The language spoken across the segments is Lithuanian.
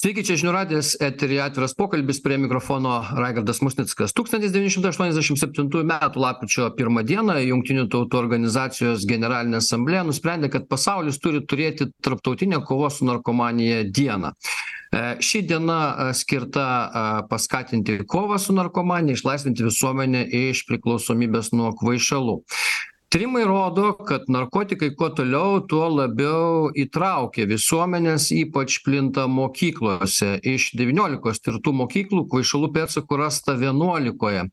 Sveiki, čia žinių radijas, eterija atviras pokalbis prie mikrofono Raigardas Musnickas. 1987 m. lapkričio 1 dieną Junktinių tautų organizacijos generalinė asamblėja nusprendė, kad pasaulis turi turėti tarptautinę kovos su narkomanija dieną. E, ši diena e, skirta e, paskatinti kovą su narkomanija, išlaisvinti visuomenę iš priklausomybės nuo kvaišalų tyrimai rodo kad narkotikai kuo toliau tuo labiau įtraukia visuomenes ypač plinta mokyklose. Iš devyniolikos tirtų mokyklų kvaišalų pėdsakų rasta vienuolikoje.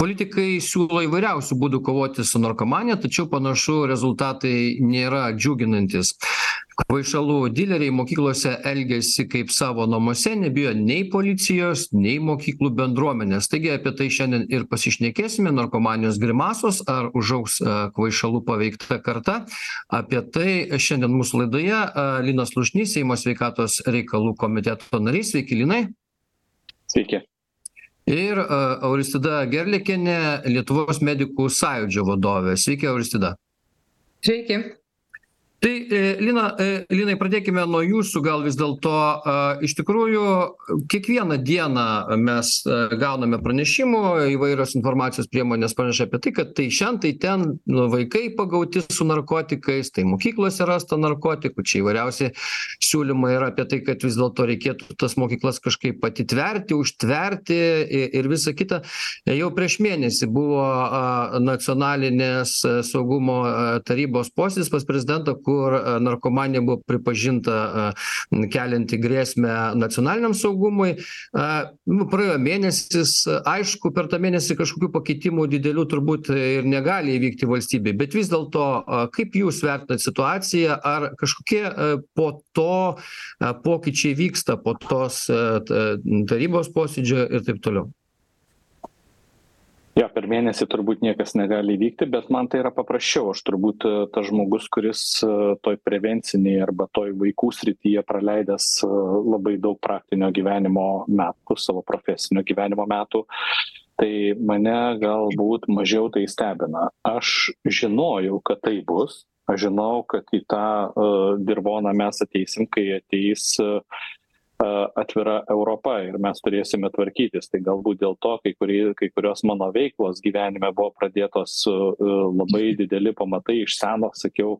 Politikai siūlo įvairiausių būdų kovoti su narkomanija tačiau panašu rezultatai nėra džiuginantys kvaišalų dileriai mokyklose elgiasi kaip savo namuose nebijo nei policijos nei mokyklų bendruomenės. Taigi apie tai šiandien ir pasišnekėsime. Narkomanijos grimasos ar užaugs e, kvaišalų paveikta karta. Apie tai šiandien mūsų laidoje e, linas slušnys seimo sveikatos reikalų komiteto narys. Sveiki linai. Sveiki. Ir e, auristida gerliakienė lietuvos medikų sąjūdžio vadovė. Sveiki auristida sveiki tai e, lina e, linai pradėkime nuo jūsų gal vis dėlto a iš tikrųjų kiekvieną dieną mes gauname pranešimų įvairios informacijos priemonės praneša apie tai kad tai šen tai ten nu vaikai pagauti su narkotikais tai mokyklose rasta narkotikų čia įvairiausi siūlymai yra apie tai kad vis dėlto reikėtų tas mokyklas kažkaip atitverti užtverti ir visa kita. Jau prieš mėnesį buvo a nacionalinės saugumo tarybos posėdis pas prezidentą kur e, narkomanija buvo pripažinta e, kelianti grėsmę nacionaliniam saugumui. A nu praėjo mėnesis aišku per tą mėnesį kažkokių pakitimų didelių turbūt ir negali įvykti valstybėj bet vis dėlto kaip jūs vertinat situaciją ar kažkokie e, po to pokyčiai vyksta po tos tarybos posėdžio ir taip toliau jo per mėnesį turbūt niekas negali įvykti bet man tai yra paprasčiau. Aš turbūt e, tas žmogus kuris e, toj prevencinėj arba toj vaikų srityje praleidęs e, labai daug praktinio gyvenimo metų savo profesinio gyvenimo metų tai mane galbūt mažiau tai stebina. Aš žinojau kad taip bus. Aš žinojau kad į tą dirvoną mes ateisim kai ateis atvira europa ir mes turėsime tvarkytis. Tai galbūt dėl to kai kurie kai kurios mano veiklos gyvenime buvo pradėtos su labai dideli pamatai. Iš seno sakiau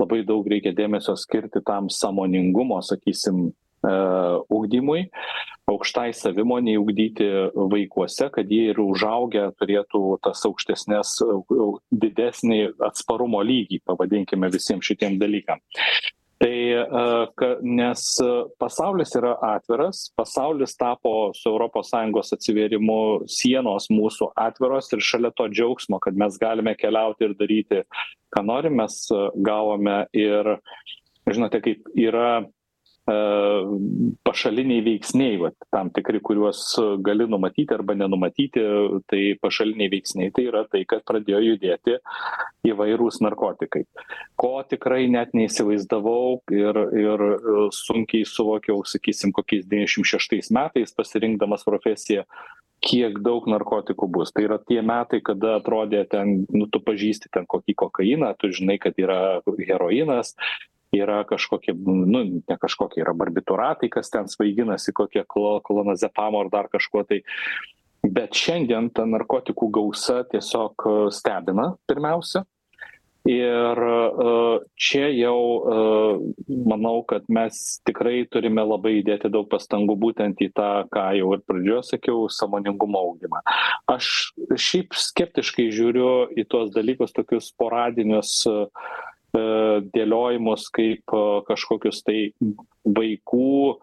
labai daug reikia dėmesio skirti tam sąmoningumo sakysim ugdymui aukštai savimonei ugdyti vaikuose kad jie ir užaugę turėtų tas aukštesnes didesnį atsparumo lygį pavadinkime visiem šitiem dalykam tai a ka nes pasaulis yra atviras pasaulis tapo su europos sąjungos atsivėrimu sienos mūsų atviros ir šalia to džiaugsmo kad mes galime keliauti ir daryti ką norim. Mes gavome ir žinote kaip yra pašaliniai veiksniai vat tam tikri kuriuos gali numatyti arba nenumatyti tai pašaliniai veiksniai tai yra tai kad pradėjo judėti įvairūs narkotikai. Ko tikrai net neįsivaizdavau ir ir sunkiai suvokiau sakysim kokiais devyniasdešim šeštais metais pasirinkdamas profesiją kiek daug narkotikų bus. Tai yra tie metai kada atrodė ten nu tu pažįsti ten kokį kokainą tu žinai kad yra heroinas yra kažkokie nu ne kažkokie yra barbituratai kas ten svaiginasi kokie klo klonazepamo ar dar kažkuo tai. Bet šiandien ta narkotikų gausa tiesiog stebina pirmiausia. Ir čia jau manau kad mes tikrai turime labai įdėti daug pastangų būtent į tą ką jau ir pradžioje sakiau sąmoningumo ugdymą aš šiaip skeptiškai žiūriu į tuos dalykus tokius sporadinius E, dėliojimus kaip e, kažkokius tai vaikų e,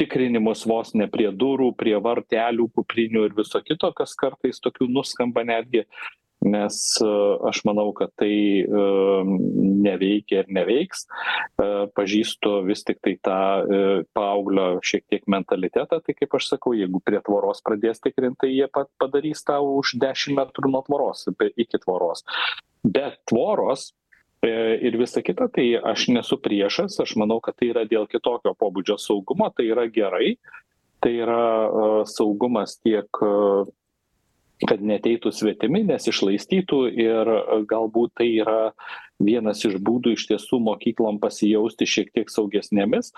tikrinimus vos ne prie durų, prie vartelių, kuprinių ir viso kito, kas kartais tokių nuskamba netgi, nes aš manau, kad tai neveikia ir neveiks. Pažįstu vis tik tai tą paauglio šiek tiek mentalitetą, tai kaip aš sakau, jeigu prie tvoros pradės tikrinti, tai jie padarys tą už 10 metrų nuo tvoros, iki tvoros. Bet tvoros E, ir visa kita tai aš nesu priešas aš manau kad tai yra dėl kitokio pobūdžio saugumo tai yra gerai. Tai yra saugumas tiek kad neateitų svetimi nesišlaistytų ir galbūt tai yra vienas iš būdų iš tiesų mokyklom pasijausti šiek tiek saugesnėmis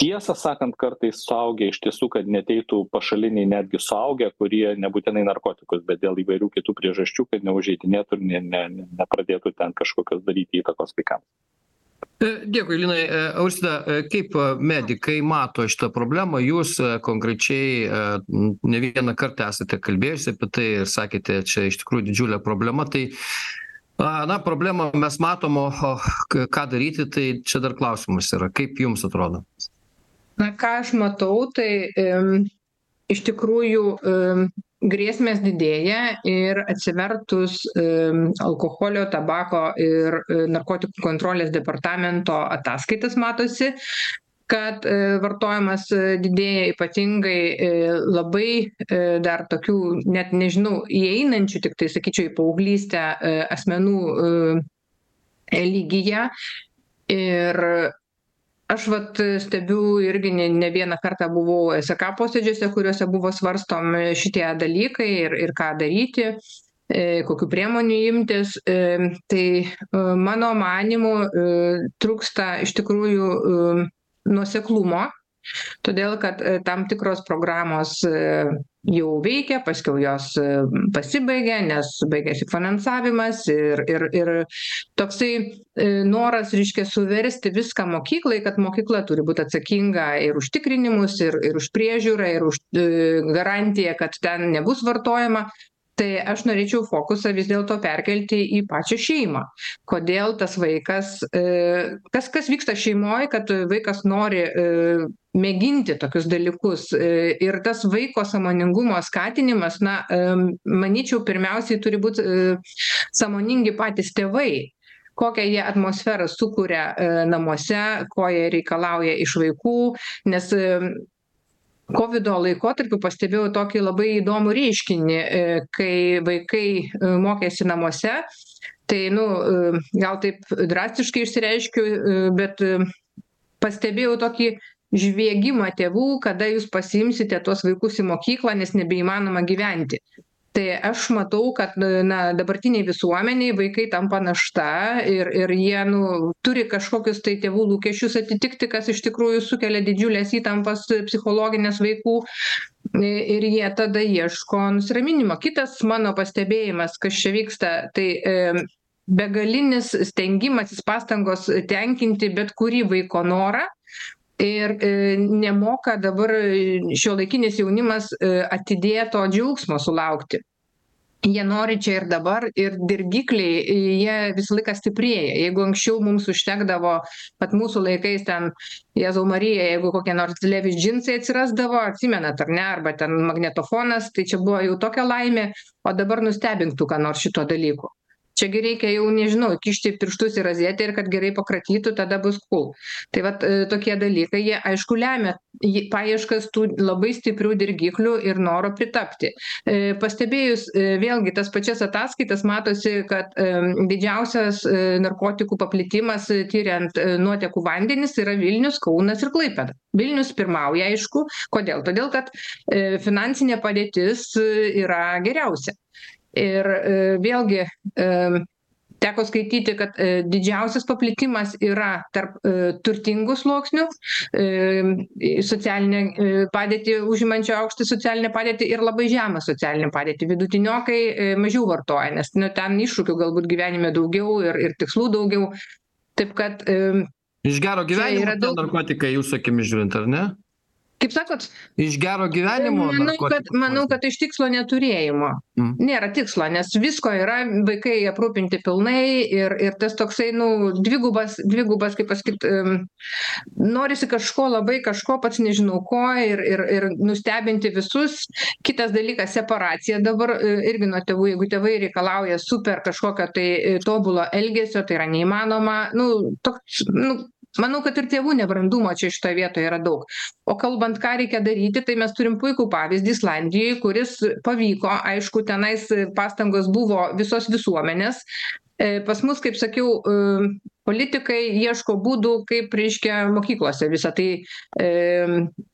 tiesą sakant kartais suaugę iš tiesų kad neateitų pašaliniai netgi suaugę kurie nebūtinai narkotikus bet dėl įvairių kitų priežasčių kad neužeidinėtų ir ne ne nepradėtų ten kažkokios daryti įtakos vaikams e, Dėkui, Linai. E, Aurstida, e, kaip medikai mato šitą problemą? Jūs konkrečiai ne vieną kartą esate kalbėjusi apie tai ir sakėte, čia iš tikrųjų didžiulė problema. Tai na, problemą mes matom, o ką daryti, tai čia dar klausimas yra. Kaip jums atrodo? Na ką aš matau tai em, iš tikrųjų em, grėsmės didėja ir atsivertus em, alkoholio, tabako ir e, narkotikų kontrolės departamento ataskaitas matosi, kad e, vartojimas e, didėja ypatingai labai dar tokių, net nežinau, įeinančių, tik tai sakyčiau, į paauglystę asmenų lygyje. Ir aš vat stebiu irgi ne ne vieną kartą buvau sk posėdžiuose kuriuose buvo svarstomi šitie dalykai ir ir ką daryti e, kokių priemonių imtis. E, tai e, mano manymu trūksta iš tikrųjų nuoseklumo todėl kad tam tikros programos jau veikia paskiau jos e, pasibaigia nes baigiasi finansavimas ir ir ir toksai e, noras reiškia suversti viską mokyklai kad mokykla turi būt atsakinga ir už tikrinimus ir ir už priežiūrą ir už e, garantiją kad ten nebus vartojama tai aš norėčiau fokusą vis dėlto perkelti į pačią šeimą. Kodėl tas vaikas e, kas kas vyksta šeimoj kad vaikas nori e, mėginti tokius dalykus e, ir tas vaiko sąmoningumo skatinimas na manyčiau pirmiausiai turi būt sąmoningi patys tėvai. Kokią jie atmosferą sukuria namuose ko jie reikalauja iš vaikų nes kovido laikotarpiu pastebėjau tokį labai įdomų reiškinį e, kai vaikai e, mokėsi namuose. Tai nu e, gal taip drastiškai išsireiškiu bet pastebėjau tokį žviegimą tėvų kada jūs pasiimsite tuos vaikus į mokyklą nes nebeįmanoma gyventi tai aš matau kad na dabartinėj visuomenėj vaikai tampa našta ir ir jie nu turi kažkokius tai tėvų lūkesčius atitikti kas iš tikrųjų sukelia didžiules įtampas psichologines vaikų. Ir jie tada ieško nusiraminimo. Kitas mano pastebėjimas kas čia vyksta tai begalinis stengimasis pastangos tenkinti bet kurį vaiko norą ir e, nemoka dabar šiuolaikinis jaunimas e, atidėto džiaugsmo sulaukti. Jie nori čia ir dabar ir dirgikliai jie visą laiką stiprėja. Jeigu anksčiau mums užtekdavo vat mūsų laikais ten jėzau marija jeigu kokie nors levis džinsai atsirasdavo atsimenat ar ne arba ten magnetofonas tai čia buvo jau tokia laimė o dabar nustebink tu ką nors šituo dalyku čia gi reikia jau nežinau įkišti pirštus į rozetę ir kad gerai pakratytų tada bus kul tai vat e, tokie dalykai jie aišku lemia į paieškas tų labai stiprių dirgiklių ir noro pritapti. E, pastebėjus e, vėlgi tas pačias ataskaitas matosi kad didžiausias narkotikų paplitimas tiriant nuotekų vandenis yra vilnius kaunas ir klaipėda. Vilnius pirmauja aišku. Kodėl? Todėl kad finansinė padėtis yra geriausia ir e, vėlgi e, teko skaityti kad e, didžiausias paplitimas yra tarp turtingų sluoksnių socialinę padėtį užimančių aukštą socialinę padėtį ir labai žemą socialinę padėtį. Vidutiniokai mažiau vartoja nes nu ten iššūkių galbūt gyvenime daugiau ir ir tikslų daugiau. Taip kad iš gero gyvenimo narkotikai jūsų akimis žiūrint ar ne kaip sakot iš gero gyvenimo manau kad manau kad iš tikslo neturėjimo. Mm. nėra tikslo nes visko yra vaikai aprūpinti pilnai ir ir tas toksai nu dvigubas dvigubas kaip pasakyt norisi kažko labai kažko pats nežinau ko ir ir ir nustebinti visus. Kitas dalykas separacija dabar e, irgi nuo tėvų. Jeigu tėvai reikalauja super kažkokio tai e, tobulo elgesio tai yra neįmanoma. Nu toks nu manau kad ir tėvų nebrandumo čia šitoj vietoj yra daug. O kalbant ką reikia daryti tai mes turim puikų pavyzdį islandijoj kuris pavyko aišku tenais pastangos buvo visos visuomenės. E, pas mus kaip sakiau e, politikai ieško būdų kaip reiškia mokyklose visa tai e,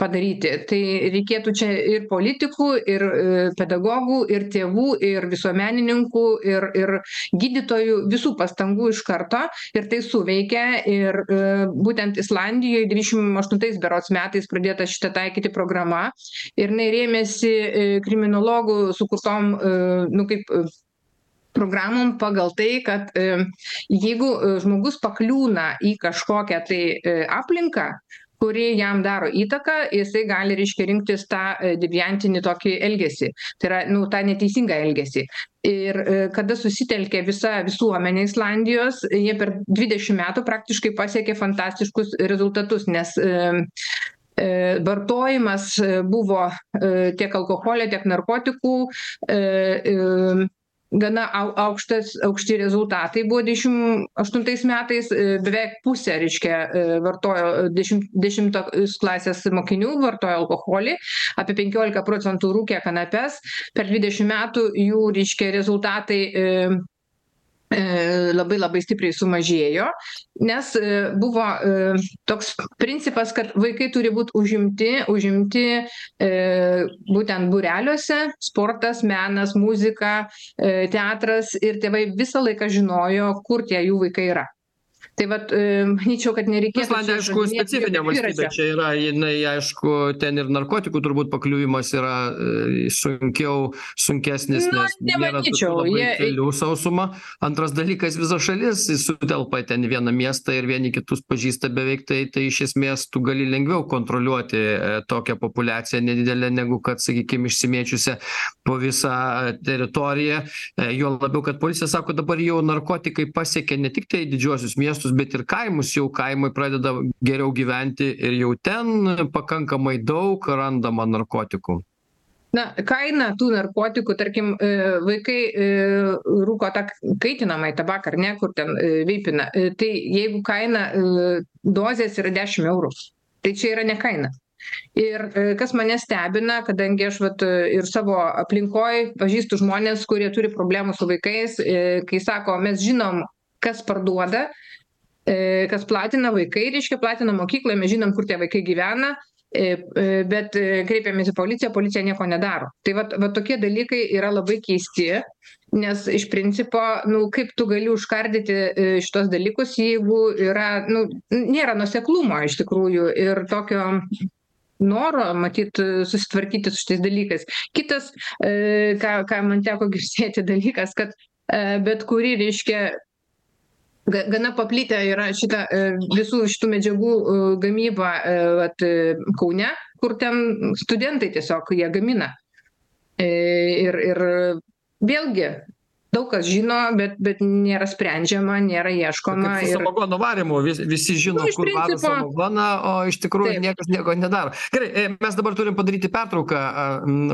padaryti. Tai reikėtų čia ir politikų ir e, pedagogų ir tėvų ir visuomenininkų ir ir gydytojų visų pastangų iš karto. Ir tai suveikia. Ir e, būtent islandijoj dvidešim aštuntais berods metais pradėta šita taikyti programa. Ir jinai rėmėsi e, kriminologų sukurtom e, nu kaip programom pagal tai kad e, jeigu e, žmogus pakliūna į kažkokią tai e, aplinką kuri jam daro įtaką jisai gali reiškia rinktis tą deviantinį tokį elgesį. Tai yra nu tą neteisingą elgesį. Ir kada susitelkė visa visuomenė islandijos jie per dvidešim metų praktiškai pasiekė fantastiškus rezultatus nes vartojimas buvo tiek alkoholio tiek narkotikų gana au aukštas aukšti rezultatai. Buvo dvidešim aštuntais metais beveik pusė reiškia vartojo dešim dešimtos klasės mokinių vartojo alkoholį apie penkiolika procentų rūkė kanapes. Per dvidešim metų jų reiškia rezultatai E, labai labai stipriai sumažėjo, nes e, buvo e, toks principas, kad vaikai turi būti užimti, užimti būtent būreliuose, sportas, menas, muzika, teatras ir tėvai visą laiką žinojo, kur tie jų vaikai yra tai vat manyčiau kad nereikėtų islandija aišku specifinė valstybė čia yra jinai aišku ten ir narkotikų turbūt pakliuvimas yra sunkiau sunkesnis nes nėra tokių labai kelių sausuma antras dalykas visa šalis sutelpa ten į vieną miestą ir vieni kitus pažįsta beveik tai tai iš esmės tu gali lengviau kontroliuoti tokią populiaciją nedidelę negu kad sakykim išsimėčiusią po visą teritoriją. Juo labiau kad policija sako dabar jau narkotikai pasiekė ne tiktai didžiuosius miestus miestus bet ir kaimus jau kaimai pradeda geriau gyventi ir jau ten pakankamai daug randama narkotikų. Na kaina tų narkotikų tarkim e, vaikai e, rūko tą kaitinamąjį tabaką ar ne kur ten e, veipina. Tai jeigu kaina dozės yra dešim eurų tai čia yra ne kaina. Ir kas mane stebina kadangi aš vat ir savo aplinkoj pažįstu žmones kurie turi problemų su vaikais kai sako mes žinom kas parduoda kas platina vaikai reiškia platina mokykloj mes žinom kur tie vaikai gyvena e, e, bet kreipiamės į policiją policija nieko nedaro. Tai vat va tokie dalykai yra labai keisti nes iš principo nu kaip tu gali užkardyti šituos dalykus jeigu yra nu nėra nuoseklumo iš tikrųjų ir tokio noro matyt susitvarkyti su šitais dalykais. Kitas ką ką man teko girdėti dalykas kad bet kuri reiškia ga gana paplitę yra šita visų šitų medžiagų gamyba vat kaune kur ten studentai tiesiog jie gamina. Ir ir vėlgi daug kas žino bet bet nėra sprendžiama nėra ieškoma ir samagono varymu vis visi žino nu, kur varo samagoną o iš tikrųjų niekas nieko nedaro. Gerai mes dabar turim padaryti pertrauką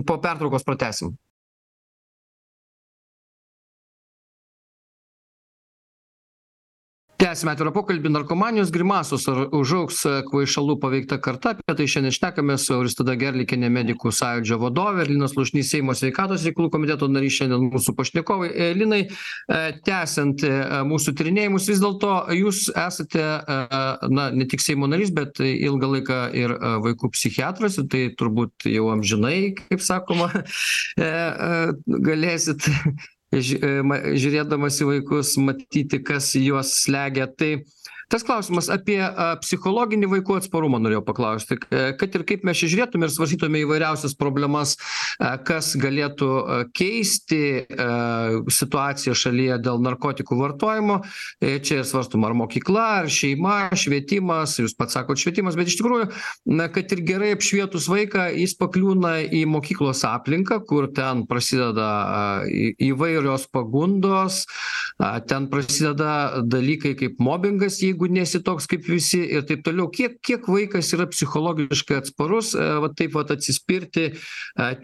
po pertraukos pratęsim tęsiame atvirą pokalbį. Narkomanijos grimasos ar užaugs kvaišalų paveikta karta. Apie tai šiandien šnekamės su auristida gerliakiene medikų sąjūdžio vadove ir linas slušnys seimo sveikatos reikalų komiteto narys šiandien mūsų pašnekovai. Linai tęsiant mūsų tyrinėjimus vis dėlto jūs esate na ne tik seimo narys bet ilgą laiką ir vaikų psichiatras ir tai turbūt jau amžinai kaip sakoma galėsit ži ma žiūrėdamas į vaikus matyti kas juos slegia. Tai tas klausimas apie psichologinį vaikų atsparumą norėjau paklausti. Kad ir kaip mes čia žiūrėtume ir svarstytume įvairiausias problemas kas galėtų keisti situaciją šalyje dėl narkotikų vartojimo. Čia ir svarstoma ar mokykla ar šeima švietimas jūs pats sakot švietimas bet iš tikrųjų na kad ir gerai apšvietus vaiką jis pakliūna į mokyklos aplinką kur ten prasideda įvairios pagundos ten prasideda dalykai kaip mobingas jeigu jeigu nesi toks kaip visi ir taip toliau kiek kiek vaikas yra psichologiškai atsparus va taip vat atsispirti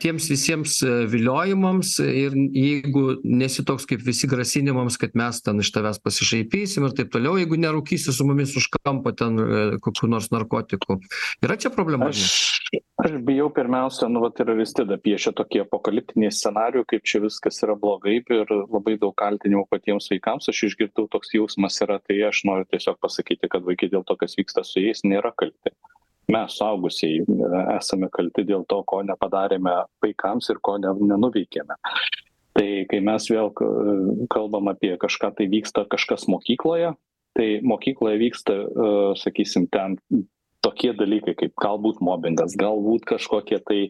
tiems visiems viliojimams ir jeigu nesi toks kaip visi grasinimams kad mes ten iš tavęs pasišaipysim ir taip toliau jeigu nerūkysi su mumis už kampo ten kokių nors narkotikų yra čia problema aš aš bijau pirmiausia nu vat ir aristida piešia tokį apokaliptinį scenarijų kaip čia viskas yra blogai ir labai daug kaltinimų patiems vaikams. Aš išgirdau toks jausmas yra tai aš noriu tiesiog pasakyti kad vaikai dėl to kas vyksta su jais nėra kalti. Mes suaugusieji esame kalti dėl to ko nepadarėme vaikams ir ko ne nenuveikėme. Tai kai mes vėl kalbam apie kažką tai vyksta kažkas mokykloje tai mokykloje vyksta sakysim ten tokie dalykai kaip galbūt mobingas galbūt kažkokie tai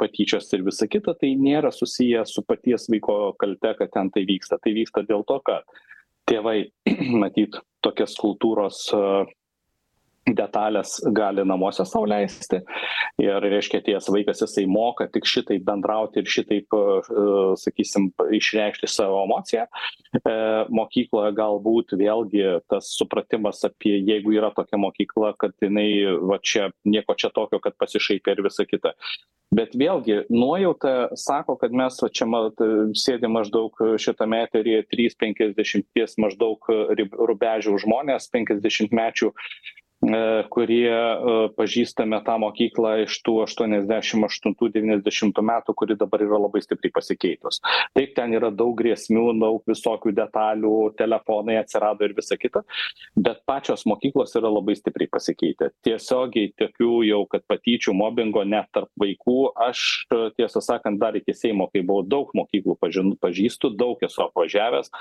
patyčios ir visa kita tai nėra susiję su paties vaiko kalte kad ten tai vyksta. Tai vyksta dėl to kad tėvai matyt tokias kultūros detales gali namuose sau leisti. Ir reiškia atėjęs vaikas jisai moka tik šitaip bendrauti ir šitaip sakysim išreikšti savo emociją e mokykloje galbūt vėlgi tas supratimas apie jeigu yra tokia mokykla kad jinai va čia nieko čia tokio kad pasišaipė ir visa kita. Bet vėlgi nuojauta sako kad mes va čia mat sėdim maždaug šitame eteryje trys penkiasdešimties maždaug rubežių žmonės penkiasdešimtmečių kurie pažįstame tą mokyklą iš tų aštuoniasdešim aštuntų devyniasdešimtų metų kuri dabar yra labai stipriai pasikeitus. Taip ten yra daug grėsmių daug visokių detalių telefonai atsirado ir visa kita bet pačios mokyklos yra labai stipriai pasikeitę. Tiesiogiai tokių jau kad patyčių mobingo net tarp vaikų aš tiesą sakant dar iki seimo kai buvau daug mokyklų pažin pažįstu daug esu apvažiavęs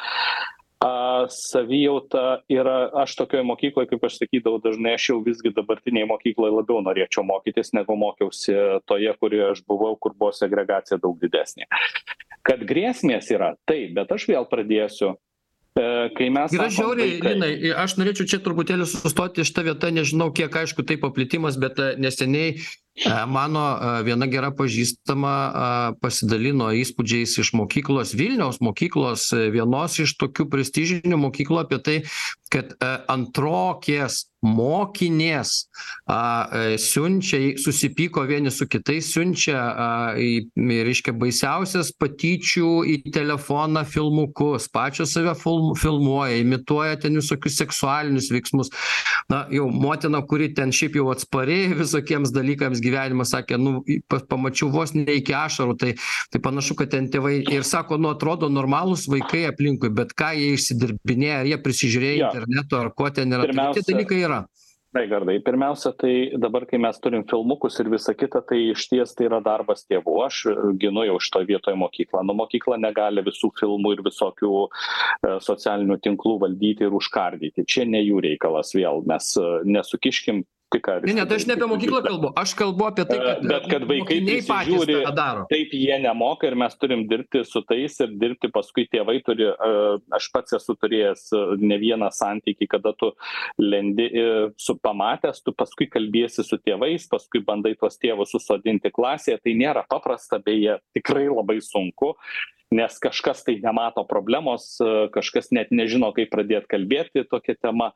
a savijauta yra aš tokioj mokykloj kaip aš sakydavau dažnai aš jau visgi dabartinėj mokykloj labiau norėčiau mokytis negu mokiausi toje kurioje aš buvau kur buvo segregacija daug didesnė. Kad grėsmės yra taip bet aš vėl pradėsiu. E kai mes yra žiauriai linai aš norėčiau čia truputėlį sustoti šita vieta nežinau kiek aišku tai paplitimas bet neseniai mano viena gera pažįstama pasidalino įspūdžiais iš mokyklos vilniaus mokyklos vienos iš tokių prestižinių mokyklų apie tai kad antrokės mokinės a siunčia susipyko vieni su kitais siunčia a į reiškia baisiausias patyčių į telefoną filmukus pačios save filmuoja imituoja ten visokius seksualinius veiksmus. Na jau motina kuri ten šiaip jau atspari visokiems dalykams gyvenime sakė nu pamačiau vos ne iki ašarų tai tai panašu kad ten tėvai ir sako nu atrodo normalūs vaikai aplinkui bet ką jie išsidirbinėja jie prisižiūrėjo interneto ar ko ten yra. Tai tie dalykai yra. Raigardai pirmiausia tai dabar kai mes turim filmukus ir visa kita tai išties tai yra darbas tėvų. Aš ginu jau šitoj vietoj mokyklą. Nu mokykla negali visų filmų ir visokių socialinių tinklų valdyti ir užkardyti. Čia ne jų reikalas vėl. Mes nesukiškim tai ką ne ne tai aš ne apie mokyklą kalbu aš kalbu apie tai kad bet kad vaikai prisižiūri taip jie nemoka ir mes turim dirbti su tais ir dirbti paskui tėvai turi aš pats esu turėjęs ne vieną santykį kada tu lendi su pamatęs tu paskui kalbiesi su tėvais paskui bandai tuos tėvus susodinti klasėje tai nėra paprasta beje tikrai labai sunku nes kažkas tai nemato problemos kažkas net nežino kaip pradėt kalbėti tokia tema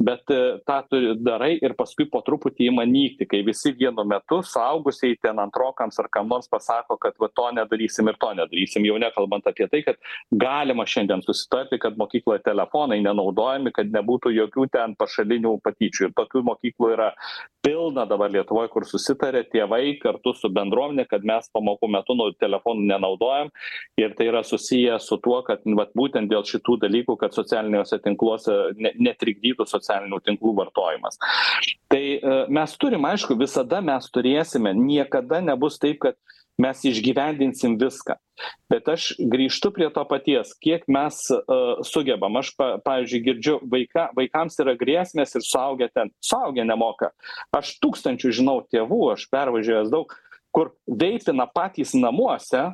bet tą tu darai ir paskui po truputį ima nykti kai visi vienu metu suaugusieji ten antrokams ar kam nors pasako kad va to nedarysim ir to nedarysim jau nekalbant apie tai kad galima šiandien susitarti kad mokykloje telefonai nenaudojami kad nebūtų jokių ten pašalinių patyčių. Ir tokių mokyklų yra pilna dabar lietuvoj kur susitaria tėvai kartu su bendruomene kad mes pamokų metu nu telefonų nenaudojam. Ir tai yra susiję su tuo kad vat būtent dėl šitų dalykų kad socialiniuose tinkluose ne netrikdytų socialinių tinklų vartojimas. Tai mes turim aišku visada mes turėsime niekada nebus taip kad mes išgyvendinsim viską. Bet aš grįžtu prie to paties kiek mes sugebam. Aš pa pavyzdžiui girdžiu vaika vaikams yra grėsmės ir suaugę ten suaugę nemoka. Aš tūkstančių žinau tėvų aš pervažiavęs daug kur veipina patys namuose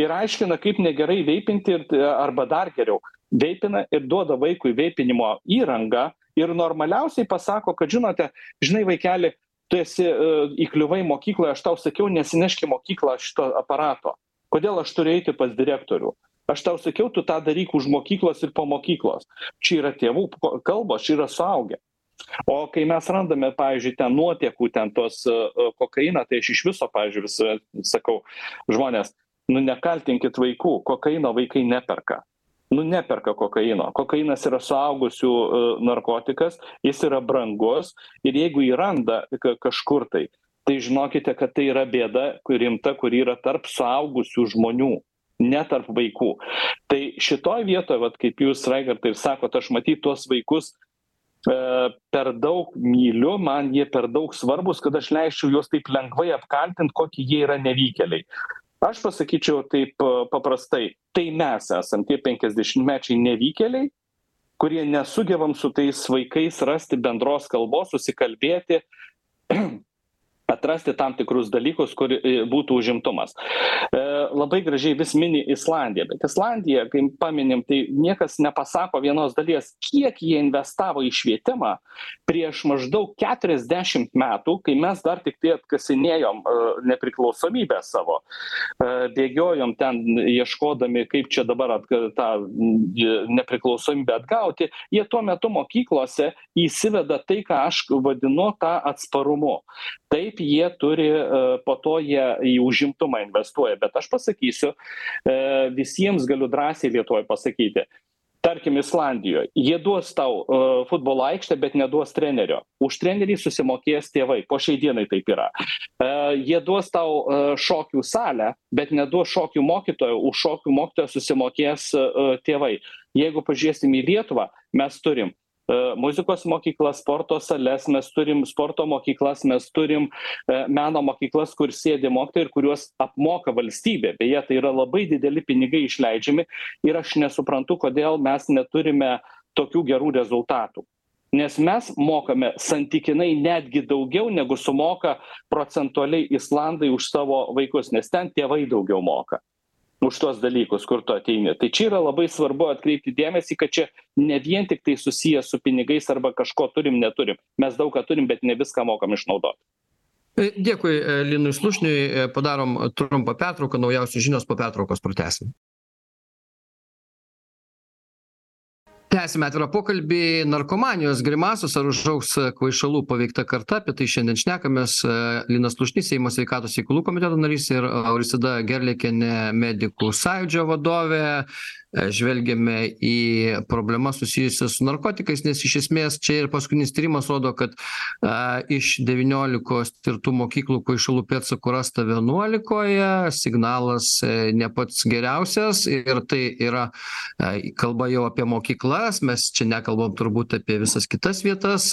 ir aiškina kaip negerai veipinti ir arba dar geriau veipina ir duoda vaikui veipinimo įrangą ir normaliausiai pasako kad žinote žinai vaikeli tu esi įkliuvai mokykloj aš tau sakiau nesinešk į mokyklą šito aparato. Kodėl aš turiu eiti pas direktorių? Aš tau sakiau tu tą daryk už mokyklos ir po mokyklos. Čia yra tėvų kalbos čia yra suaugę. O kai mes randame pavyzdžiui ten nuotekų ten tos kokainą tai aš iš viso pavyzdžiui vis sakau žmonės nu nekaltinkit vaikų. Kokaino vaikai neperka. Nu neperka kokaino. Kokainas yra suaugusių narkotikas jis yra brangus ir jeigu jį randa kažkur tai tai žinokite kad tai yra bėda rimta kuri yra tarp suaugusių žmonių ne tarp vaikų. Tai šitoj vietoj vat kaip jūs raigardai ir sakot aš matyt tuos vaikus e, per daug myliu man jie per daug svarbūs kad aš leisčiau juos taip lengvai apkaltint kokie jie yra nevykėliai aš pasakyčiau taip e, paprastai. Tai mes esam tie penkiasdešimtmečiai nevykėliai kurie nesugebam su tais vaikais rasti bendros kalbos susikalbėti atrasti tam tikrus dalykus kur būtų užimtumas. E, labai gražiai vis mini islandiją bet islandija kai paminim tai niekas nepasako vienos dalies kiek jie investavo į švietimą prieš maždaug keturiasdešimt metų kai mes dar tiktai atkasinėjom e, nepriklausomybę savo. E, bėgiojom ten ieškodami kaip čia dabar at tą nepriklausomybę atgauti. Jie tuo metu mokyklose įsiveda tai ką aš vadinu tą atsparumu. Taip jie turi e, po to jie į užimtumą investuoja. Bet aš pasakysiu e, visiems galiu drąsiai lietuvoj pasakyti. Tarkim islandijoj jie duos tau e, futbolo aikštę bet neduos trenerio. Už trenerį susimokės tėvai. Po šiai dienai taip yra. Jie duos tau šokių salę bet neduos šokių mokytojo. Už šokių mokytoją susimokės tėvai. Jeigu pažiūrėsim į lietuvą mes turim muzikos mokyklas sporto sales mes turim sporto mokyklas mes turim e, meno mokyklas kur sėdi mokytojai ir kuriuos apmoka valstybė. Beje tai yra labai dideli pinigai išleidžiami ir aš nesuprantu kodėl mes neturime tokių gerų rezultatų. Nes mes mokame santykinai netgi daugiau negu sumoka procentualiai islandai už savo vaikus nes ten tėvai daugiau moka už tuos dalykus kur tu ateini. Tai čia yra labai svarbu atkreipti dėmesį kad čia ne vien tiktai susiję su pinigais arba kažko turim neturim. Mes daug ką turim bet ne viską mokam išnaudot. E, dėkui e, linui slušniui. E, padarom trumpą pertrauką naujausios žinios po pertraukos pratęsim tęsiame atvirą pokalbį. Narkomanijos grimasos ar užaugs kvaišalų paveikta karta? Apie tai šiandien šnekamės. Linas slušnys seimo sveikatos reikalų komiteto narys ir auristida gerliakienė medikų sąjūdžio vadovė žvelgiame į problemas susijusias su narkotikais nes iš esmės čia ir paskutinis tyrimas rodo kad a iš devyniolikos tirtų mokyklų kvaišalų pėdsakų rasta vienuolikoje signalas e, ne pats geriausias ir tai yra a kalba jau apie mokyklas mes čia nekalbam turbūt apie visas kitas vietas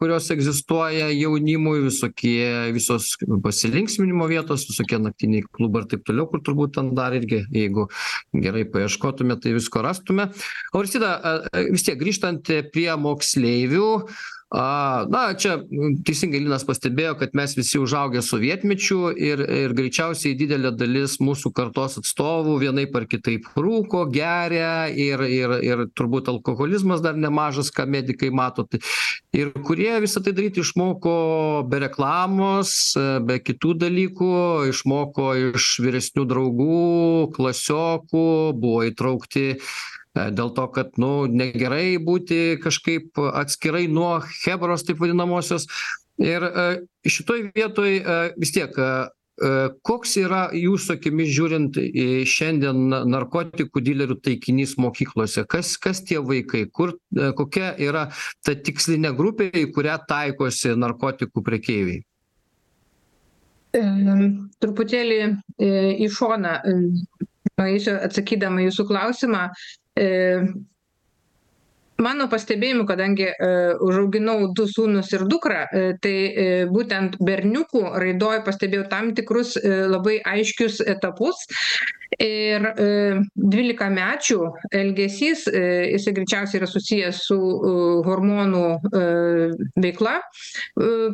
kurios egzistuoja jaunimui visokie visos pasilinksminimo vietos visokie naktiniai klubai ir taip toliau kur turbūt ten dar irgi jeigu gerai paieškotume ieškotume tai visko rastume. Auristida vis tiek grįžtant prie moksleivių a na čia teisingai linas pastebėjo kad mes visi užaugę sovietmečiu ir ir greičiausiai didelė dalis mūsų kartos atstovų vienaip ar kitaip rūko geria ir ir ir turbūt alkoholizmas dar nemažas ką medikai mato. Tai ir kurie visa tai daryt išmoko be reklamos be kitų dalykų išmoko iš vyresnių draugų klasiokų buvo įtraukti dėl to kad nu negerai būti kažkaip atskirai nuo chebros taip vadinamosios. Ir e, šitoj vietoj e, vis tiek koks yra jūsų akimis žiūrint į šiandien narkotikų dilerių taikinys mokyklose? Kas kas tie vaikai? Kur kokia yra ta tikslinė grupė į kurią taikosi narkotikų prekeiviai? Truputėlį į šoną nueisiu atsakydama į jūsų klausimą äh, mano pastebėjimu kadangi užauginau du sūnus ir dukrą tai būtent berniukų raidoj pastebėjau tam tikrus labai aiškius etapus. Ir dvylikamečių elgesys jisai greičiausiai yra susijęs su hormonų veikla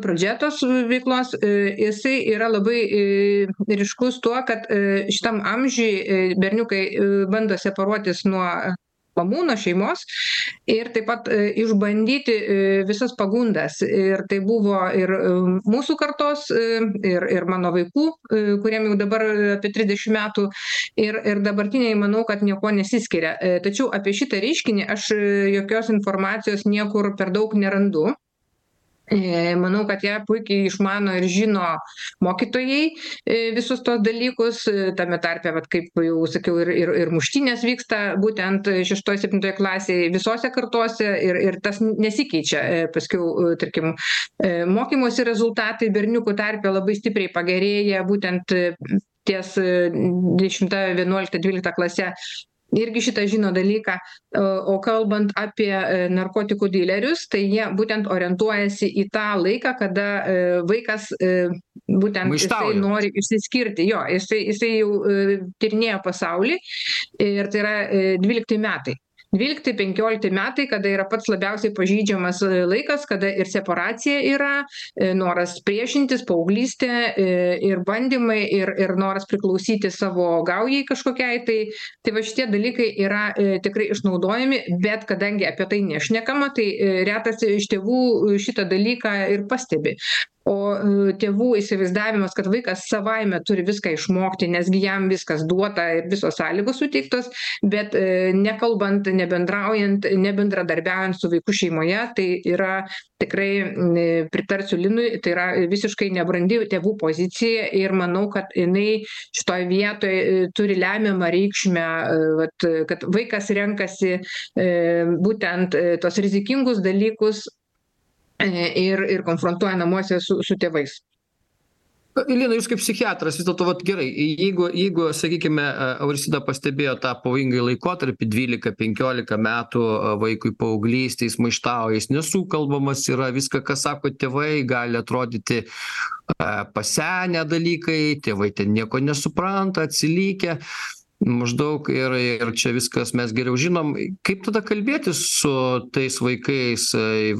pradžia tos veiklos. Jisai yra labai ryškus tuo kad šitam amžiuj berniukai bando separuotis nuo mamų nuo šeimos ir taip pat išbandyti visas pagundas. Ir tai buvo ir mūsų kartos ir ir mano vaikų kuriem jau dabar apie trisdešim metų. Ir ir dabartiniai manau kad niekuo nesiskiria. Tačiau apie šitą reiškinį aš jokios informacijos niekur per daug nerandu. E, manau, kad ją puikiai išmano ir žino mokytojai e, visus tos dalykus, e, tame tarpe, vat, kaip jau sakiau, ir, ir, ir muštinės vyksta būtent 6-7 klasėje visose kartuose ir, ir tas nesikeičia. Paskiau, tarkim, mokymosi rezultatai berniukų tarpe labai stipriai pagerėja būtent ties 10, 11, 12 klase irgi šitą žino dalyką o kalbant apie e, narkotikų dilerius tai jie būtent orientuojasi į tą laiką kada e, vaikas e, būtent jisai nori išsiskirti. Jo jisai jisai jau tyrinėja pasaulį ir tai yra dvylikti metai dvylikti penkiolikti metai kada yra pats labiausiai pažeidžiamas e, laikas kada ir separacija yra e, noras priešintis paauglystė e, ir bandymai ir ir noras priklausyti savo gaujai kažkokiai. Tai tai va šitie dalykai yra tikrai išnaudojami bet kadangi apie tai nešnekama tai retas iš tėvų šitą dalyką ir pastebi o e, tėvų įsivaizdavimas kad vaikas savaime turi viską išmokti nes gi jam viskas duota ir visos sąlygos suteiktos bet e, nekalbant nebendraujant nebendradarbiaujant su vaiku šeimoje tai yra tikrai pritarsiu linui tai yra visiškai nebrandi tėvų pozicija ir manau kad jinai šitoj vietoj e, turi lemiamą reikšmę vat kad vaikas renkasi būtent tuos rizikingus dalykus ir ir konfrontuoja namuose su su tėvais. Lina jūs kaip psichiatras vis dėlto gerai jeigu jeigu sakykime auristida pastebėjo tą pavojingąjį laikotarpį dvylika penkiolika metų vaikui paauglystėj jis maištauja jis nesukalbamas yra viską ką sako tėvai gali atrodyti pasenę dalykai tėvai ten nieko nesupranta atsilikę maždaug ir ir čia viskas mes geriau žinom. Kaip tada kalbėtis su tais vaikais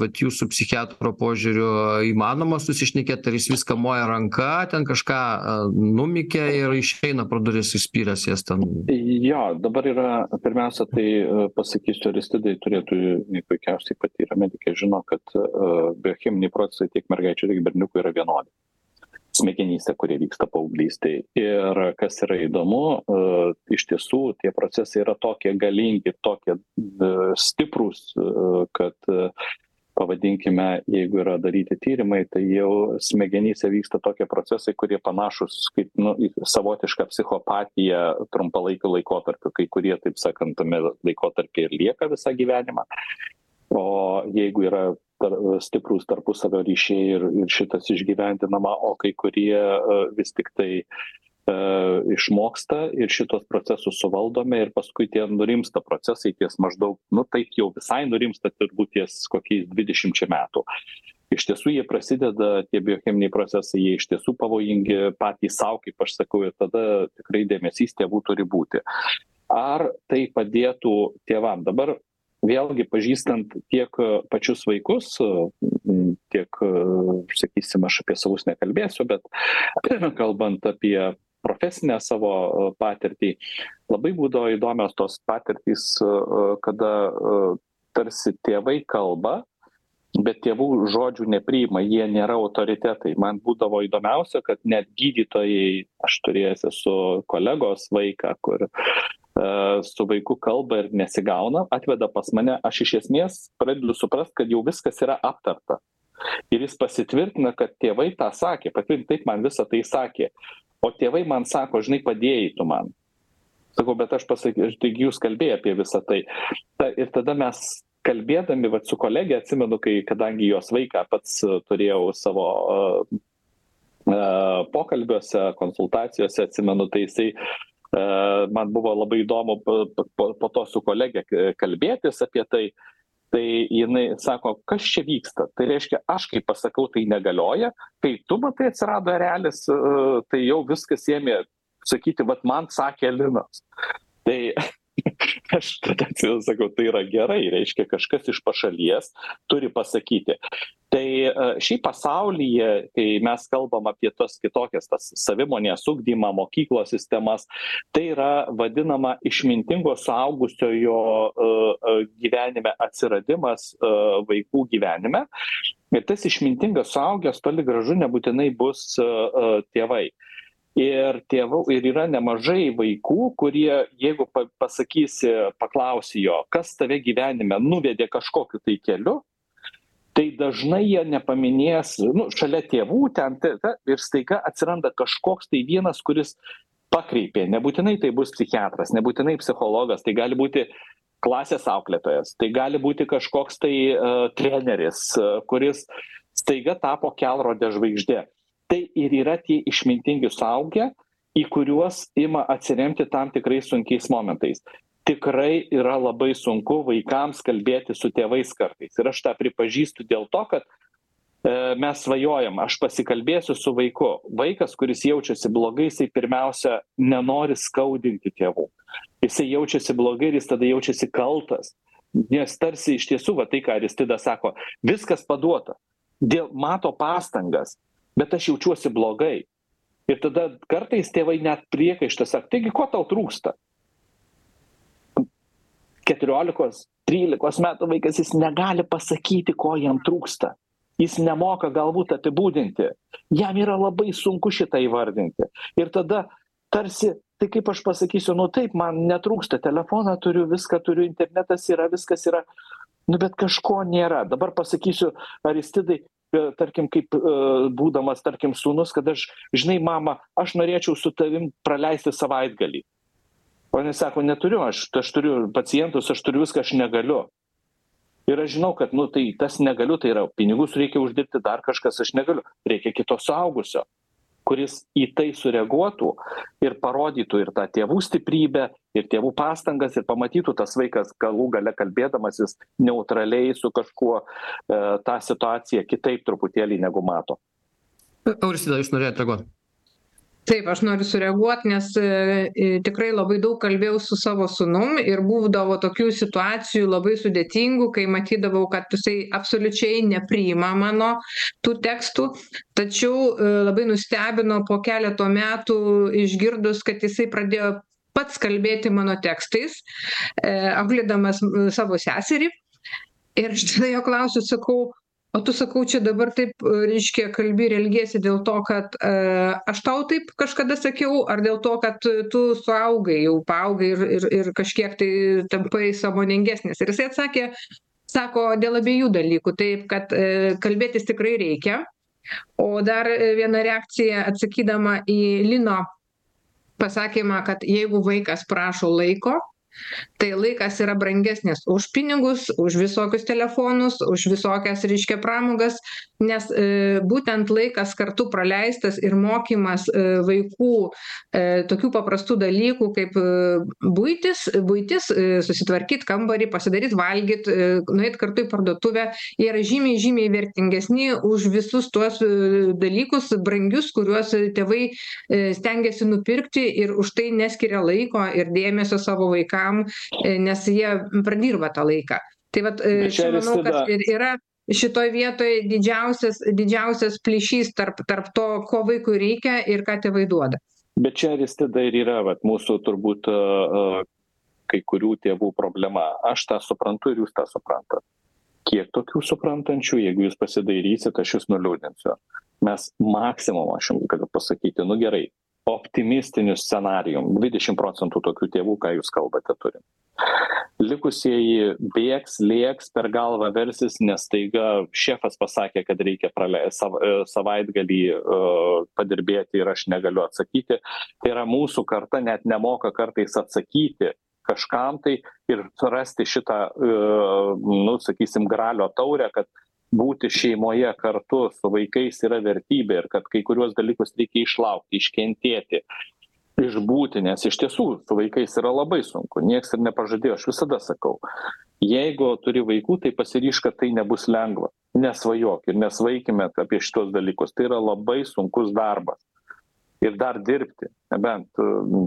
vat jūsų psichiatro požiūriu įmanoma susišnekėt ar jis viską moja ranka ten kažką numykia ir išeina pro duris įspyręs jas ten? Jo dabar yra pirmiausia tai pasakysiu aristidai turėtų puikiausiai patyrę medikai žino kad biocheminiai procesai tiek mergaičių tiek berniukų yra vienodi smegenyse kurie vyksta paauglystėj ir kas yra įdomu e, iš tiesų tie procesai yra tokie galingi tokie e, stiprūs e, kad pavadinkime jeigu yra daryti tyrimai tai jau smegenyse vyksta tokie procesai kurie panašūs kaip nu į savotišką psichopatiją trumpalaikiu laikotarpiu kai kurie taip sakant tame laikotarpy ir lieka visą gyvenimą. O jeigu yra tar stiprūs tarpusavio ryšiai ir ir šitas išgyvendinama o kai kurie vis tiktai a išmoksta ir šituos procesus suvaldome ir paskui tie nurimsta procesai ties maždaug nu taip jau visai nurimsta turbūt ties kokiais dvidešimčia metų. Iš tiesų jie prasideda tie biocheminiai procesai jie iš tiesų pavojingi patys sau kaip aš sakau ir tada tikrai dėmesys tėvų turi būti. Ar tai padėtų tėvam? Dabar vėlgi pažįstant tiek pačius vaikus tiek sakysim aš apie savus nekalbėsiu bet kalbant apie profesinę savo patirtį labai būdavo įdomios tos patirtys kada tarsi tėvai kalba bet tėvų žodžių nepriima jie nėra autoritetai. Man būdavo įdomiausia kad net gydytojai aš turėjęs esu kolegos vaiką kur su vaiku kalba ir nesigauna atveda pas mane aš iš esmės pradedu suprast kad jau viskas yra aptarta. Ir jis pasitvirtina kad tėvai tą sakė patvirtino taip man visa tai sakė. O tėvai man sako žinai padėjai tu man. Sakau bet aš pasakiau taigi jūs kalbėjai apie visa tai. Ta ir tada mes kalbėdami vat su kolege atsimenu kai kadangi jos vaiką pats turėjau savo pokalbiuose konsultacijose atsimenu tai jisai E, man buvo labai įdomu po, po to su kolegė kalbėtis apie tai. Tai jinai sako, kas čia vyksta. Tai reiškia, aš kai pasakau, tai negalioja, kai tu matai atsirado realis, e, tai jau viskas ėmė sakyti, vad man sakė Linas. Tai aš tada sakau, tai yra gerai, reiškia, kažkas iš pašalies turi pasakyti. Tai šiaip pasaulyje kai mes kalbam apie tas kitokias tas savimonės ugdymą mokyklos sistemas tai yra vadinama išmintingo suaugusiojo gyvenime atsiradimas vaikų gyvenime. Ir tas išmintingas suaugęs toli gražu nebūtinai bus tėvai ir tėvų ir yra nemažai vaikų kurie jeigu pa pasakysi paklausi jo kas tave gyvenime nuvedė kažkokiu tai keliu? Tai dažnai jie nepaminės nu šalia tėvų ten ta ta ir staiga atsiranda kažkoks tai vienas kuris pakreipė. Nebūtinai tai bus psichiatras nebūtinai psichologas tai gali būti klasės auklėtojas tai gali būti kažkoks tai treneris kuris staiga tapo kelrode žvaigžde tai ir yra tie išmintingi suaugę į kuriuos ima atsiremti tam tikrais sunkiais momentais. Tikrai yra labai sunku vaikams kalbėti su tėvais kartais. Ir aš tą pripažįstu dėl to kad e, mes svajojam aš pasikalbėsiu su vaiku. Vaikas kuris jaučiasi blogai jisai pirmiausia nenori skaudinti tėvų. Jisai jaučiasi blogai ir jis tada jaučiasi kaltas. Nes tarsi iš tiesų va tai ką aristidas sako viskas paduota. Dėl mato pastangas bet aš jaučiuosi blogai. Ir tada kartais tėvai net priekaištą sako taigi ko tau trūksta? Keturiolikos trylikos metų vaikas jis negali pasakyti ko jam trūksta. Jis nemoka galbūt apibūdinti. Jam yra labai sunku šitą įvardinti. Ir tada tarsi tai kaip aš pasakysiu nu taip man netrūksta telefoną turiu viską turiu internetas yra viskas yra nu bet kažko nėra. Dabar pasakysiu aristidai e, tarkim kaip e, būdamas tarkim sūnus kad aš žinai mama aš norėčiau su tavim praleisti savaitgalį. O jinai sako neturiu aš aš turiu pacientus aš turiu viską aš negaliu. Ir aš žinau kad nu tai tas negaliu tai yra pinigus reikia uždirbti dar kažkas aš negaliu. Reikia kito suaugusio kuris į tai sureaguotų ir parodytų ir tą tėvų stiprybę ir tėvų pastangas ir pamatytų tas vaikas galų gale kalbėdamasis neutraliai su kažkuo e, tą situaciją kitaip truputėlį negu mato. Auristida jūs norėjot reaguot taip aš noriu sureaguot nes e, tikrai labai daug kalbėjau su savo sūnum ir būdavo tokių situacijų labai sudėtingų kai matydavau kad jisai absoliučiai nepriima mano tų tekstų. Tačiau e, labai nustebino po keleto metų išgirdus kad jisai pradėjo pats kalbėti mano tekstais e, auklėdamas savo seserį. Ir aš tada jo klausiu sakau o tu sakau čia dabar taip reiškia kalbi ir elgiesi dėl to kad e, aš tau taip kažkada sakiau ar dėl to kad tu suaugai jau paaugai ir ir ir kažkiek tai tampai sąmoningesnis. Ir jisai atsakė sako dėl abiejų dalykų. Taip kad e, kalbėtis tikrai reikia. O dar viena reakcija atsakydama į lino pasakymą kad jeigu vaikas prašo laiko tai laikas yra brangesnis už pinigus už visokius telefonus už visokias reiškia pramogas nes e, būtent laikas kartu praleistas ir mokymas e, vaikų e, tokių paprastų dalykų kaip buitis buitis susitvarkyt kambarį pasidaryt valgyt nueit kartu į parduotuvę. Jie yra žymiai žymiai vertingesni už visus tuos dalykus brangius kuriuos tėvai stengiasi nupirkti ir už tai neskiria laiko ir dėmesio savo vaikam vaikam e, nes jie pradirba tą laiką. Tai vat e, čia manau kad ir yra šitoj vietoj didžiausias didžiausias plyšys tarp tarp to ko vaikui reikia ir ką tėvai duoda. Bet čia aristida ir yra vat mūsų turbūt kai kurių tėvų problema. Aš tą suprantu ir jūs tą suprantat. Kiek tokių suprantančių jeigu jūs pasidairysit aš jus nuliūdinsiu. Mes maksimum aš jum galiu pasakyti nu gerai optimistiniu scenarijum dvidešim procentų tokių tėvų ką jūs kalbate turim likusieji bėgs lėks per galvą versis nes staiga šefas pasakė kad reikia praleist sav e, savaitgalį e, padirbėti ir aš negaliu atsakyti. Tai yra mūsų karta net nemoka kartais atsakyti kažkam tai ir surasti šitą e, nu sakysim gralio taurę kad būti šeimoje kartu su vaikais yra vertybė ir kad kai kuriuos dalykus reikia išlaukti iškentėti išbūti nes iš tiesų su vaikais yra labai sunku. Nieks ir nepažadėjo aš visada sakau jeigu turi vaikų tai pasiryžk kad tai nebus lengva. Nesvajok ir nesvaikime apie šituos dalykus. Tai yra labai sunkus darbas. Ir dar dirbti nebent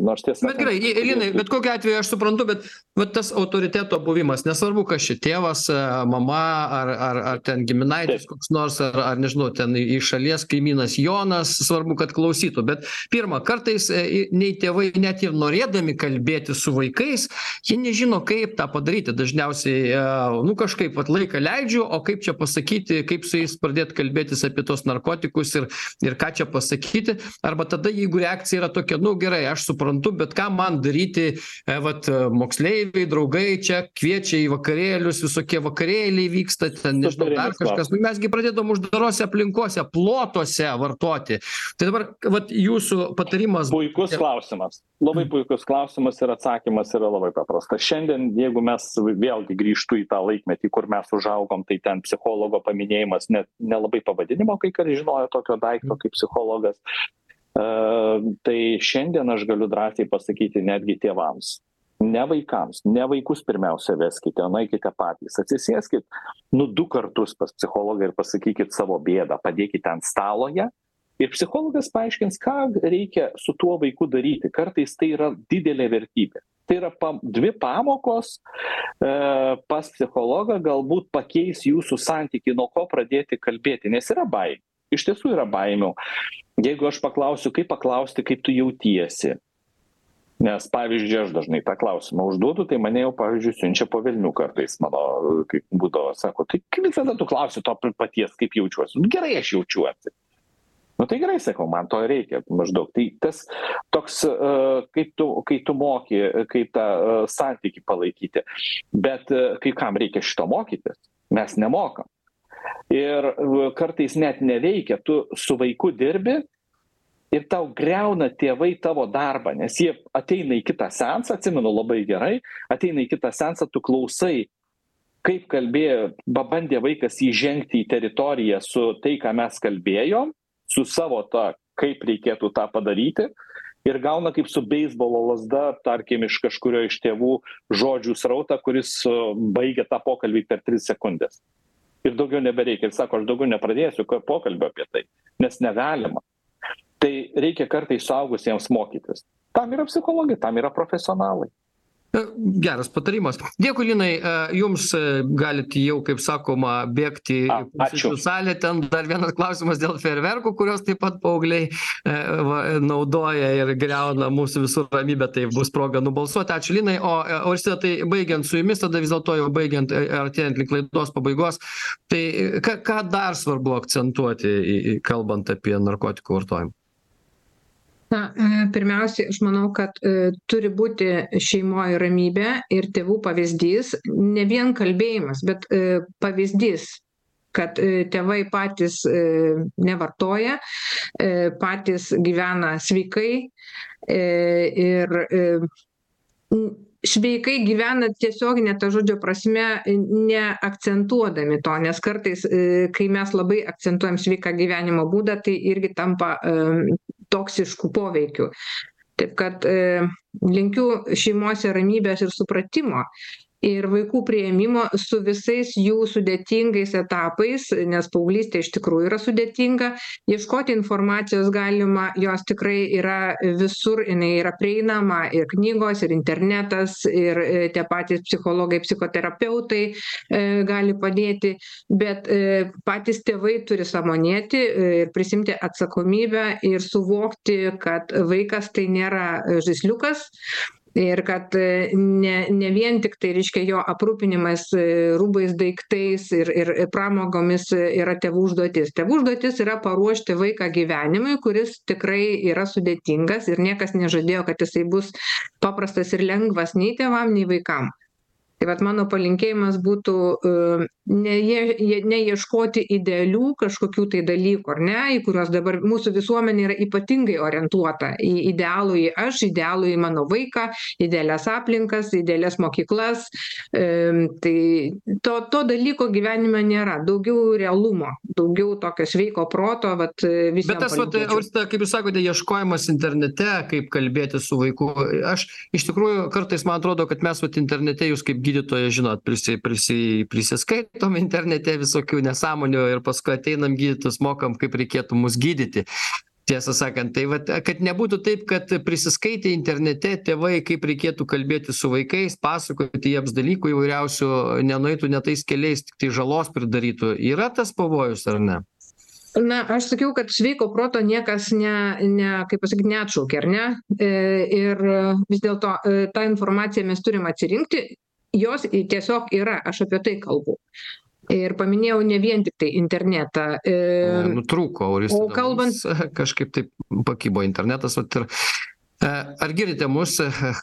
nors tiesą bet gerai linai bet kokiu atveju aš suprantu bet vat tas autoriteto buvimas nesvarbu kas čia tėvas mama ar ar ar ten giminaitis koks nors ar ar nežinau ten iš šalies kaimynas jonas svarbu kad klausytų bet pirma kartais e, nei tėvai net ir norėdami kalbėtis su vaikais jie nežino kaip tą padaryti. Dažniausiai e, nu kažkaip vat laiką leidžiu o kaip čia pasakyti kaip su jais pradėt kalbėtis apie tuos narkotikus ir ir ką čia pasakyti. Arba tada jeigu reakcija yra tokia tokia nu gerai aš suprantu bet ką man daryti e, vat moksleiviai draugai čia kviečia į vakarėlius visokie vakarėliai vyksta ten nežinau dar kažkas. Nu mes gi pradėdavom uždarose aplinkose plotuose vartoti. Tai dabar vat jūsų patarimas puikus klausimas. Labai puikus klausimas ir atsakymas yra labai paprastas. Šiandien jeigu mes vėlgi grįžtu į tą laikmetį kur mes užaugom tai ten psichologo paminėjimas net nelabai pavadinimo kai kas žinojo tokio daikto kaip psichologas. e, tai šiandien aš galiu drąsiai pasakyti netgi tėvams ne vaikams ne vaikus pirmiausia veskite nueikite patys atsisėskit nu du kartus pas psichologą ir pasakykit savo bėdą padėkite ant stalo ją ir psichologas paaiškins ką reikia su tuo vaiku daryti. Kartais tai yra didelė vertybė. Tai yra pam dvi pamokos e, pas psichologą galbūt pakeis jūsų santykį nuo ko pradėti kalbėti nes yra baimių iš tiesų yra baimių. Jeigu aš paklausiu kaip paklausti kaip tu jautiesi? Nes pavyzdžiui aš dažnai tą klausimą užduodu tai mane jau pavyzdžiui siunčia po velnių kartais mano kaip būdavo sako tai visada tu klausi to paties kaip jaučiuosi? Nu gerai aš jaučiuosi. Nu tai gerai sakau man to reikia maždaug. Tai tas toks e, kaip tu kai tu moki kaip tą e, santykį palaikyti. Bet e, kai kam reikia šito mokytis? Mes nemokam ir kartais net neveikia. Tu su vaiku dirbi ir tau griauna tėvai tavo darbą nes jie ateina į kitą seansą atsimenu labai gerai ateina į kitą seansą tu klausai kaip kalbėjo pabandė vaikas įžengti į teritoriją su tai ką mes kalbėjom su savo ta kaip reikėtų tą padaryti ir gauna kaip su beisbolo lazda tarkim iš kažkurio iš tėvų žodžių srautą kuris baigia tą pokalbį per tris sekundes ir daugiau nebereikia. Ir sako aš daugiau nepradėsiu pokalbio apie tai nes negalima. Tai reikia kartais suaugusiems mokytis. Tam yra psichologai tam yra profesionalai E, geras patarimas. Dėkui linai. E, jums e, galit jau kaip sakoma bėgti į posėdžių salę. Ten dar vienas klausimas dėl fejerverkų kuriuos taip pat paaugliai va naudoja ir griauna mūsų visų ramybę. Tai bus proga nubalsuoti. Ačiū linai. O auristida tai baigiant su jumis tada vis dėlto jau baigiant artėjant link laidos pabaigos tai ką ką dar svarbu akcentuoti kalbant apie narkotikų vartojimą na e, pirmiausiai aš manau kad e, turi būti šeimoj ramybė ir tėvų pavyzdys ne vien kalbėjimas bet e, pavyzdys kad tėvai patys nevartoja patys gyvena sveikai ir sveikai gyvena tiesiogine to žodžio prasme neakcentuodami to nes kartais kai mes labai akcentuojam sveiką gyvenimo būdą tai irgi tampa toksišku poveikiu taip kad e, linkiu šeimose ramybės ir supratimo ir vaikų priėmimo su visais jų sudėtingais etapais nes paauglystė iš tikrųjų yra sudėtinga. Ieškoti informacijos galima jos tikrai yra visur jinai yra prieinama ir knygos ir internetas ir e, tie patys psichologai psichoterapeutai e, gali padėti bet e, patys tėvai turi sąmonėti ir prisiimti atsakomybę ir suvokti kad vaikas tai nėra žaisliukas ir kad e, ne ne vien tiktai reiškia jo aprūpinimas e, rūbais daiktais ir ir pramogomis yra tėvų užduotis. Tėvų užduotis yra paruošti vaiką gyvenimui kuris tikrai yra sudėtingas ir niekas nežadėjo kad jisai bus paprastas ir lengvas nei tėvam nei vaikam. Tai vat mano palinkėjimas būtų e, ne jie neieškoti idealių kažkokių tai dalykų ar ne į kuriuos dabar mūsų visuomenė yra ypatingai orientuota. Į idealųjį aš idealųjį mano vaiką idealias aplinkas idealias mokyklas. E, tai to to dalyko gyvenime nėra. Daugiau realumo daugiau tokio sveiko proto vat visiem bet tas vat aurista kaip jūs sakote ieškojimas internete kaip kalbėtis su vaiku. Aš iš tikrųjų kartais man atrodo kad mes vat internete jūs kaip gydytojas žinot prisi prisi prisiskaitom internete visokių nesąmonių ir paskui ateinam gydytojus mokam kaip reikėtų mus gydyti. Tiesą sakant tai vat kad nebūtų taip kad prisiskaitę internete tėvai kaip reikėtų kalbėtis su vaikais pasakoti jiems dalykų įvairiausių nenueitų ne tais keliais tiktai žalos pridarytų. Yra tas pavojus ar ne? Na aš sakiau kad sveiko proto niekas ne ne kaip pasakyt neatšaukė ar ne? E, ir vis dėlto e, tą informaciją mes turim atsirinkti jos tiesiog yra aš apie tai kalbu. Ir paminėjau ne vien tiktai internetą nutrūko auristida o kalbant kažkaip taip pakibo internetas ir e ar girdite mus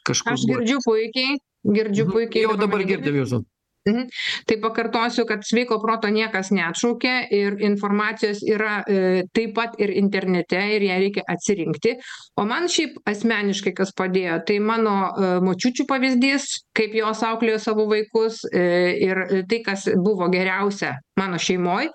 kažkur aš girdžiu puikiai girdžiu puikiai jau dabar girdim jūsų Mhm. Tai pakartosiu, kad sveiko proto niekas neatšaukia ir informacijos yra e, taip pat ir internete ir ją reikia atsirinkti. O man šiaip asmeniškai kas padėjo, tai mano e, močiučių pavyzdys, kaip jos auklėjo savo vaikus e, ir tai, kas buvo geriausia mano šeimoje,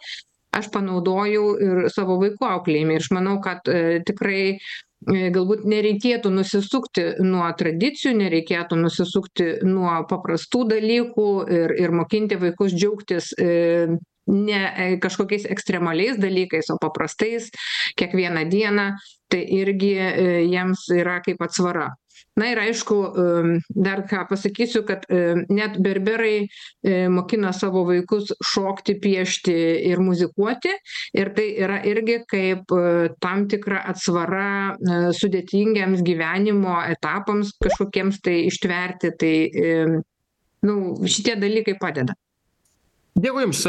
aš panaudojau ir savo vaikų auklėjimui. Ir aš manau, kad e, tikrai galbūt nereikėtų nusisukti nuo tradicijų nereikėtų nusisukti nuo paprastų dalykų ir ir mokinti vaikus džiaugtis e, ne e, kažkokiais ekstremaliais dalykais o paprastais kiekvieną dieną. Tai irgi jiems yra kaip atsvara na ir aišku dar ką pasakysiu kad net berberai mokina savo vaikus šokti piešti ir muzikuoti. Ir tai yra irgi kaip tam tikra atsvara sudėtingiems gyvenimo etapams kažkokiems tai ištverti. Tai nu šitie dalykai padeda dėkui jums.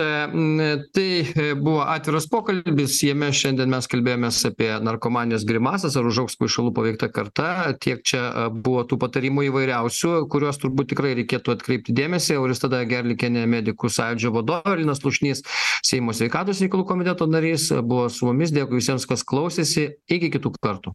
Tai buvo atviras pokalbis. Jame šiandien mes kalbėjomės apie narkomanijos grimasas ar užaugs kvaišalų paveikta karta. Tiek čia buvo tų patarimų įvairiausių kuriuos turbūt tikrai reikėtų atkreipti dėmesį. Auristida gerliakienė medikų sąjūdžio vadovė linas slušnys seimo sveikatos reikalų komiteto narys buvo su mumis. Dėkui visiems kas klausėsi. Iki kitų kartų